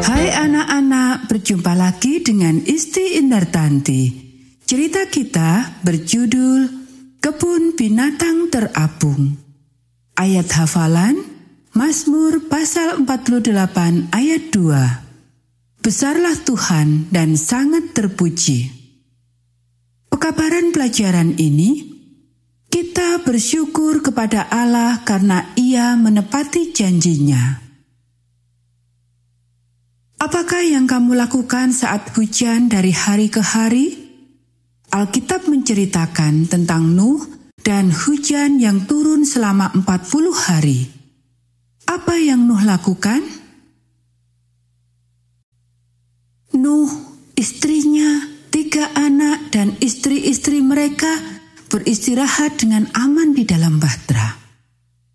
Hai anak-anak, berjumpa lagi dengan Isti Indartanti. Cerita kita berjudul Kebun Binatang Terapung. Ayat hafalan Mazmur pasal 48 ayat 2. Besarlah Tuhan dan sangat terpuji. Pekabaran pelajaran ini kita bersyukur kepada Allah karena Ia menepati janjinya. Apakah yang kamu lakukan saat hujan dari hari ke hari? Alkitab menceritakan tentang Nuh dan hujan yang turun selama 40 hari. Apa yang Nuh lakukan? Nuh, istrinya, tiga anak, dan istri-istri mereka beristirahat dengan aman di dalam bahtera.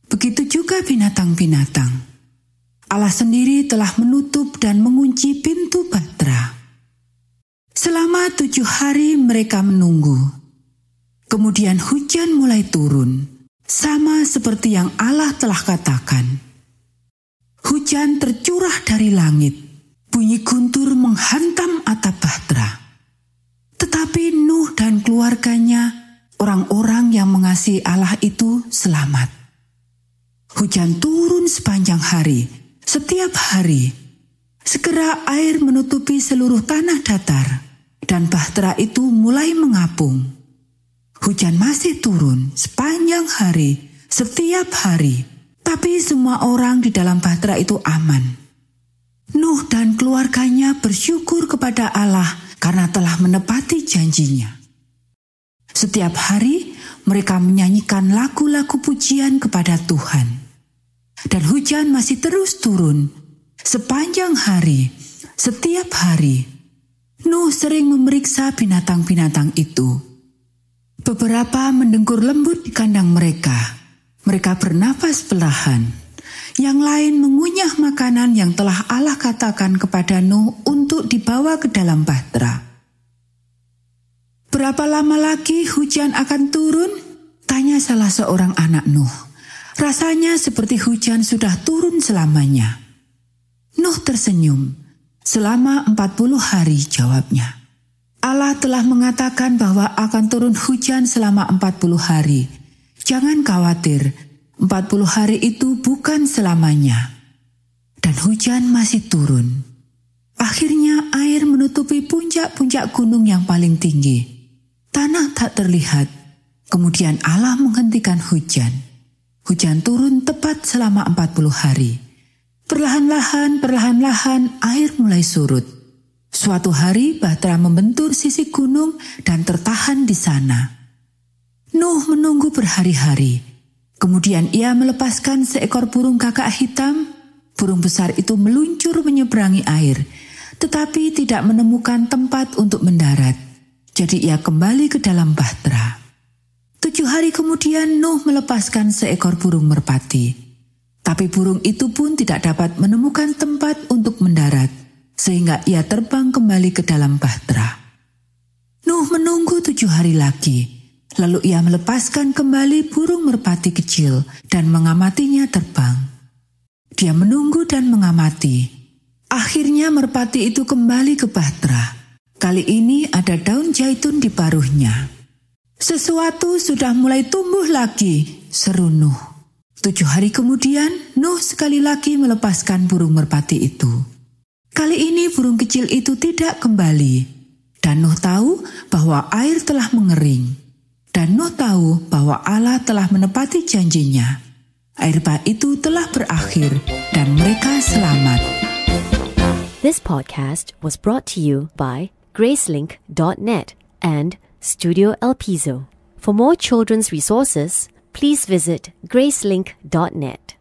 Begitu juga binatang-binatang. Allah sendiri telah menutup dan mengunci pintu Batra. Selama tujuh hari mereka menunggu. Kemudian hujan mulai turun, sama seperti yang Allah telah katakan. Hujan tercurah dari langit, bunyi guntur menghantam atap Batra. Tetapi Nuh dan keluarganya, orang-orang yang mengasihi Allah itu selamat. Hujan turun sepanjang hari, setiap hari, segera air menutupi seluruh tanah datar, dan bahtera itu mulai mengapung. Hujan masih turun sepanjang hari, setiap hari, tapi semua orang di dalam bahtera itu aman. Nuh dan keluarganya bersyukur kepada Allah karena telah menepati janjinya. Setiap hari mereka menyanyikan lagu-lagu pujian kepada Tuhan dan hujan masih terus turun sepanjang hari, setiap hari. Nuh sering memeriksa binatang-binatang itu. Beberapa mendengkur lembut di kandang mereka. Mereka bernafas perlahan. Yang lain mengunyah makanan yang telah Allah katakan kepada Nuh untuk dibawa ke dalam bahtera. Berapa lama lagi hujan akan turun? Tanya salah seorang anak Nuh. Rasanya seperti hujan sudah turun selamanya. Nuh tersenyum. Selama 40 hari jawabnya. Allah telah mengatakan bahwa akan turun hujan selama 40 hari. Jangan khawatir, 40 hari itu bukan selamanya. Dan hujan masih turun. Akhirnya air menutupi puncak-puncak gunung yang paling tinggi. Tanah tak terlihat. Kemudian Allah menghentikan hujan. Hujan turun tepat selama 40 hari. Perlahan-lahan, perlahan-lahan air mulai surut. Suatu hari Bahtera membentur sisi gunung dan tertahan di sana. Nuh menunggu berhari-hari. Kemudian ia melepaskan seekor burung kakak hitam. Burung besar itu meluncur menyeberangi air, tetapi tidak menemukan tempat untuk mendarat. Jadi ia kembali ke dalam bahtera. Tujuh hari kemudian Nuh melepaskan seekor burung merpati. Tapi burung itu pun tidak dapat menemukan tempat untuk mendarat, sehingga ia terbang kembali ke dalam bahtera. Nuh menunggu tujuh hari lagi, lalu ia melepaskan kembali burung merpati kecil dan mengamatinya terbang. Dia menunggu dan mengamati. Akhirnya merpati itu kembali ke bahtera. Kali ini ada daun jaitun di paruhnya. Sesuatu sudah mulai tumbuh lagi, seru Nuh. Tujuh hari kemudian, Nuh sekali lagi melepaskan burung merpati itu. Kali ini burung kecil itu tidak kembali. Dan Nuh tahu bahwa air telah mengering. Dan Nuh tahu bahwa Allah telah menepati janjinya. Air bah itu telah berakhir dan mereka selamat. This podcast was brought to you by Gracelink.net and Studio El Piso. For more children's resources, please visit gracelink.net.